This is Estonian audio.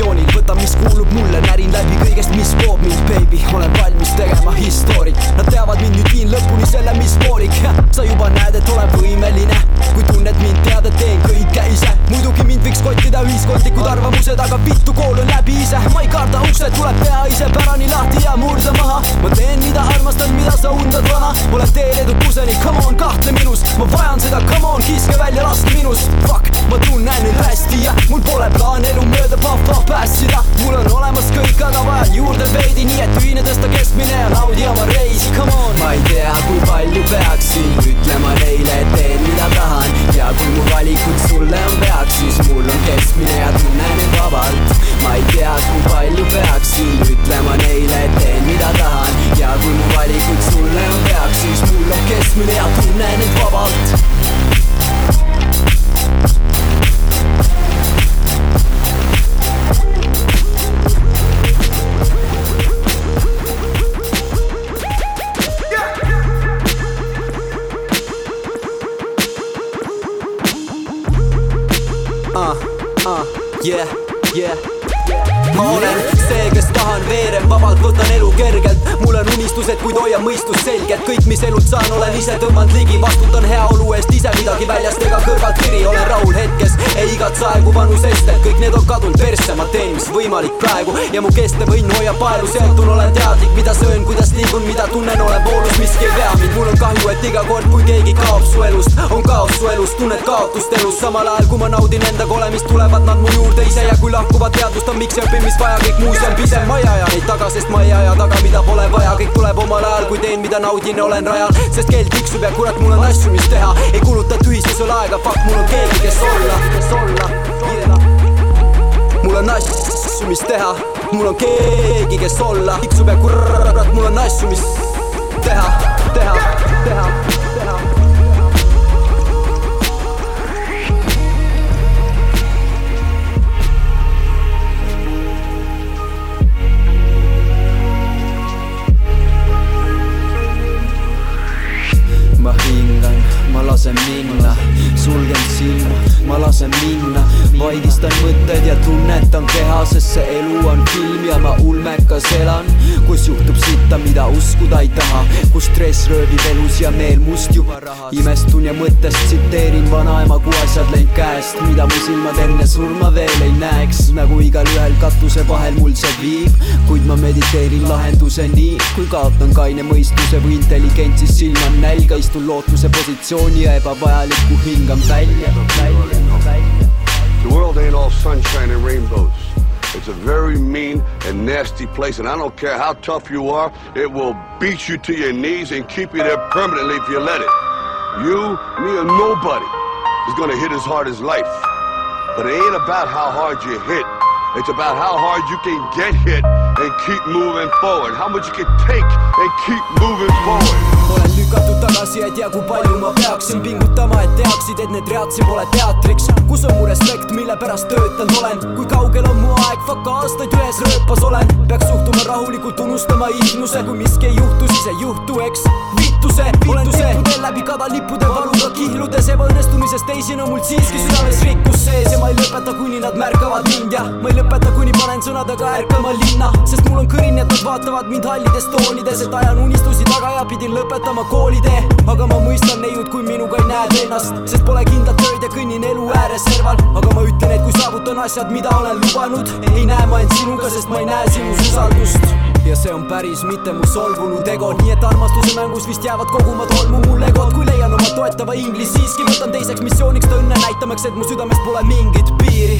missioonil, võtan, mis kuulub mulle, närin läbi kõigest, mis loob mind, baby, olen valmis tegema historii. Nad teavad mind nüüd viin lõpuni selle, mis poolik, sa juba näed, et olen võimeline, kui tunned mind, tead, et teen kõike ise. muidugi mind võiks kottida ühiskondlikud arvamused, aga vittu kool on läbi ise, ma ei karda, uksed tuleb teha ise pärani lahti ja murda maha. ma teen, mida armastan, mida sa undad vana, olen teel edukuseni, come on, kahtle minus, ma vajan seda, come on, kiske välja, laske minust, fuck, juurde veidi, nii et ühine tõsta keskmine naudi oma reisi, come on. ma ei tea, kui palju peaksin ütlema neile, et teen, mida tahan ja kui mu valikud sulle on veaks, siis mul on keskmine ja tunnen end vabalt. ma ei tea, kui palju peaksin ütlema neile, et teen, mida tahan ja kui mu valikud sulle on veaks, siis mul on keskmine ja tunnen end uh, uh, yeah, yeah. ma olen see, kes tahan veeren vabalt, võtan elu kergelt, unistused, kuid hoian mõistust selgelt, kõik, mis elult saan, olen ise tõmmanud ligi, vastutan heaolu eest ise midagi väljast ega kõrvalt kiri, olen rahul hetkes, ei igatse aegu vanus estel, kõik need on kadunud. Persse, ma teen, mis võimalik praegu. Ja mu kestev õnn hoiab paelu seotuna, olen teadlik, mida söön, kuidas liigun, mida tunnen, olen voolus, miski ei vea mind, mul on kahju, et iga kord, kui keegi kaob su elust, on kaos su elus, tunned kaotust elus, samal ajal kui ma naudin endaga olemist, tulevad nad mu juurde ise. Ja kui lahkuvad, teadvustan, miks ja õpin, mis vaja, kõik muu see on pisem, ma ei aja neid taga, sest ma ei aja taga, mida pole vaja, kõik tuleb omal ajal, kui teen, mida naudin, olen rajal, sest kell tiksub ja kurat, mul on asju, mis teha, ei kuluta tühistusel aega, fuck, mul on keegi, kes olla, kes olla. Mul on asju, mis teha, mul on keegi, kes olla, tiksub ja kurat, mul on asju, mis teha, teha, ma hingan, ma lasen minna, sulgen silma, ma lasen minna, vaigistan mõtted ja tunnetan keha, sest see elu on film ja ma ulmekas elan, kus juhtub sitta, mida uskuda ei taha, kus stress röövib elus ja meel must juba rahas. imestun ja mõttes tsiteerin vanaema, kui asjad läinud käest, mida mu silmad enne surma veel ei näeks, nagu igalühel katuse vahel mul see viib, kuid ma mediteerin lahenduse nii, kui kaotan kaine mõistuse või intelligentsi, silman nälga, istun lootuse positsiooni The world ain't all sunshine and rainbows. It's a very mean and nasty place, and I don't care how tough you are, it will beat you to your knees and keep you there permanently if you let it. You, me, or nobody is gonna hit as hard as life. But it ain't about how hard you hit. It's about how hard you can get hit and keep moving forward. How much you can take and keep moving forward. olen lükatud tagasi, ei tea, kui palju ma peaksin pingutama, et teaksid, et need read siin pole teatriks. kus on mu respekt, mille pärast töötanud olen, kui kaugel on mu aeg, fuck aastaid ühes rööpas olen. peaks suhtuma rahulikult, unustama ilmnuse, kui miski ei juhtu, siis ei juhtu, eks. vittuse, olen tippudel läbi kadalippude valuga kihludes, ebaõnnestumisest teisina mul siiski südames rikkus sees ja ma ei lõpeta, kuni nad märkavad mind ja ma ei lõpeta, kuni panen sõnadega ärkama linna, sest mul on kõrin, et nad vaatavad mind hallides toonides, et ajan unistusi taga ja pidin lõpetama koolitee, aga ma mõistan neiud, kui minuga ei näe te ennast, sest pole kindlat tööd ja kõnnin elu ääres serval, aga ma ütlen, et kui saavutan asjad, mida olen lubanud, ei näe ma end sinuga, sest ma ei näe sinus usaldust. Ja see on päris mitte mu solvunud ego, nii et armastuse mängus vist jäävad koguma tolmu mul egod, kui leian oma toetava ingli, siiski võtan teiseks missiooniks ta õnne näitamaks, et mu südames pole mingit piiri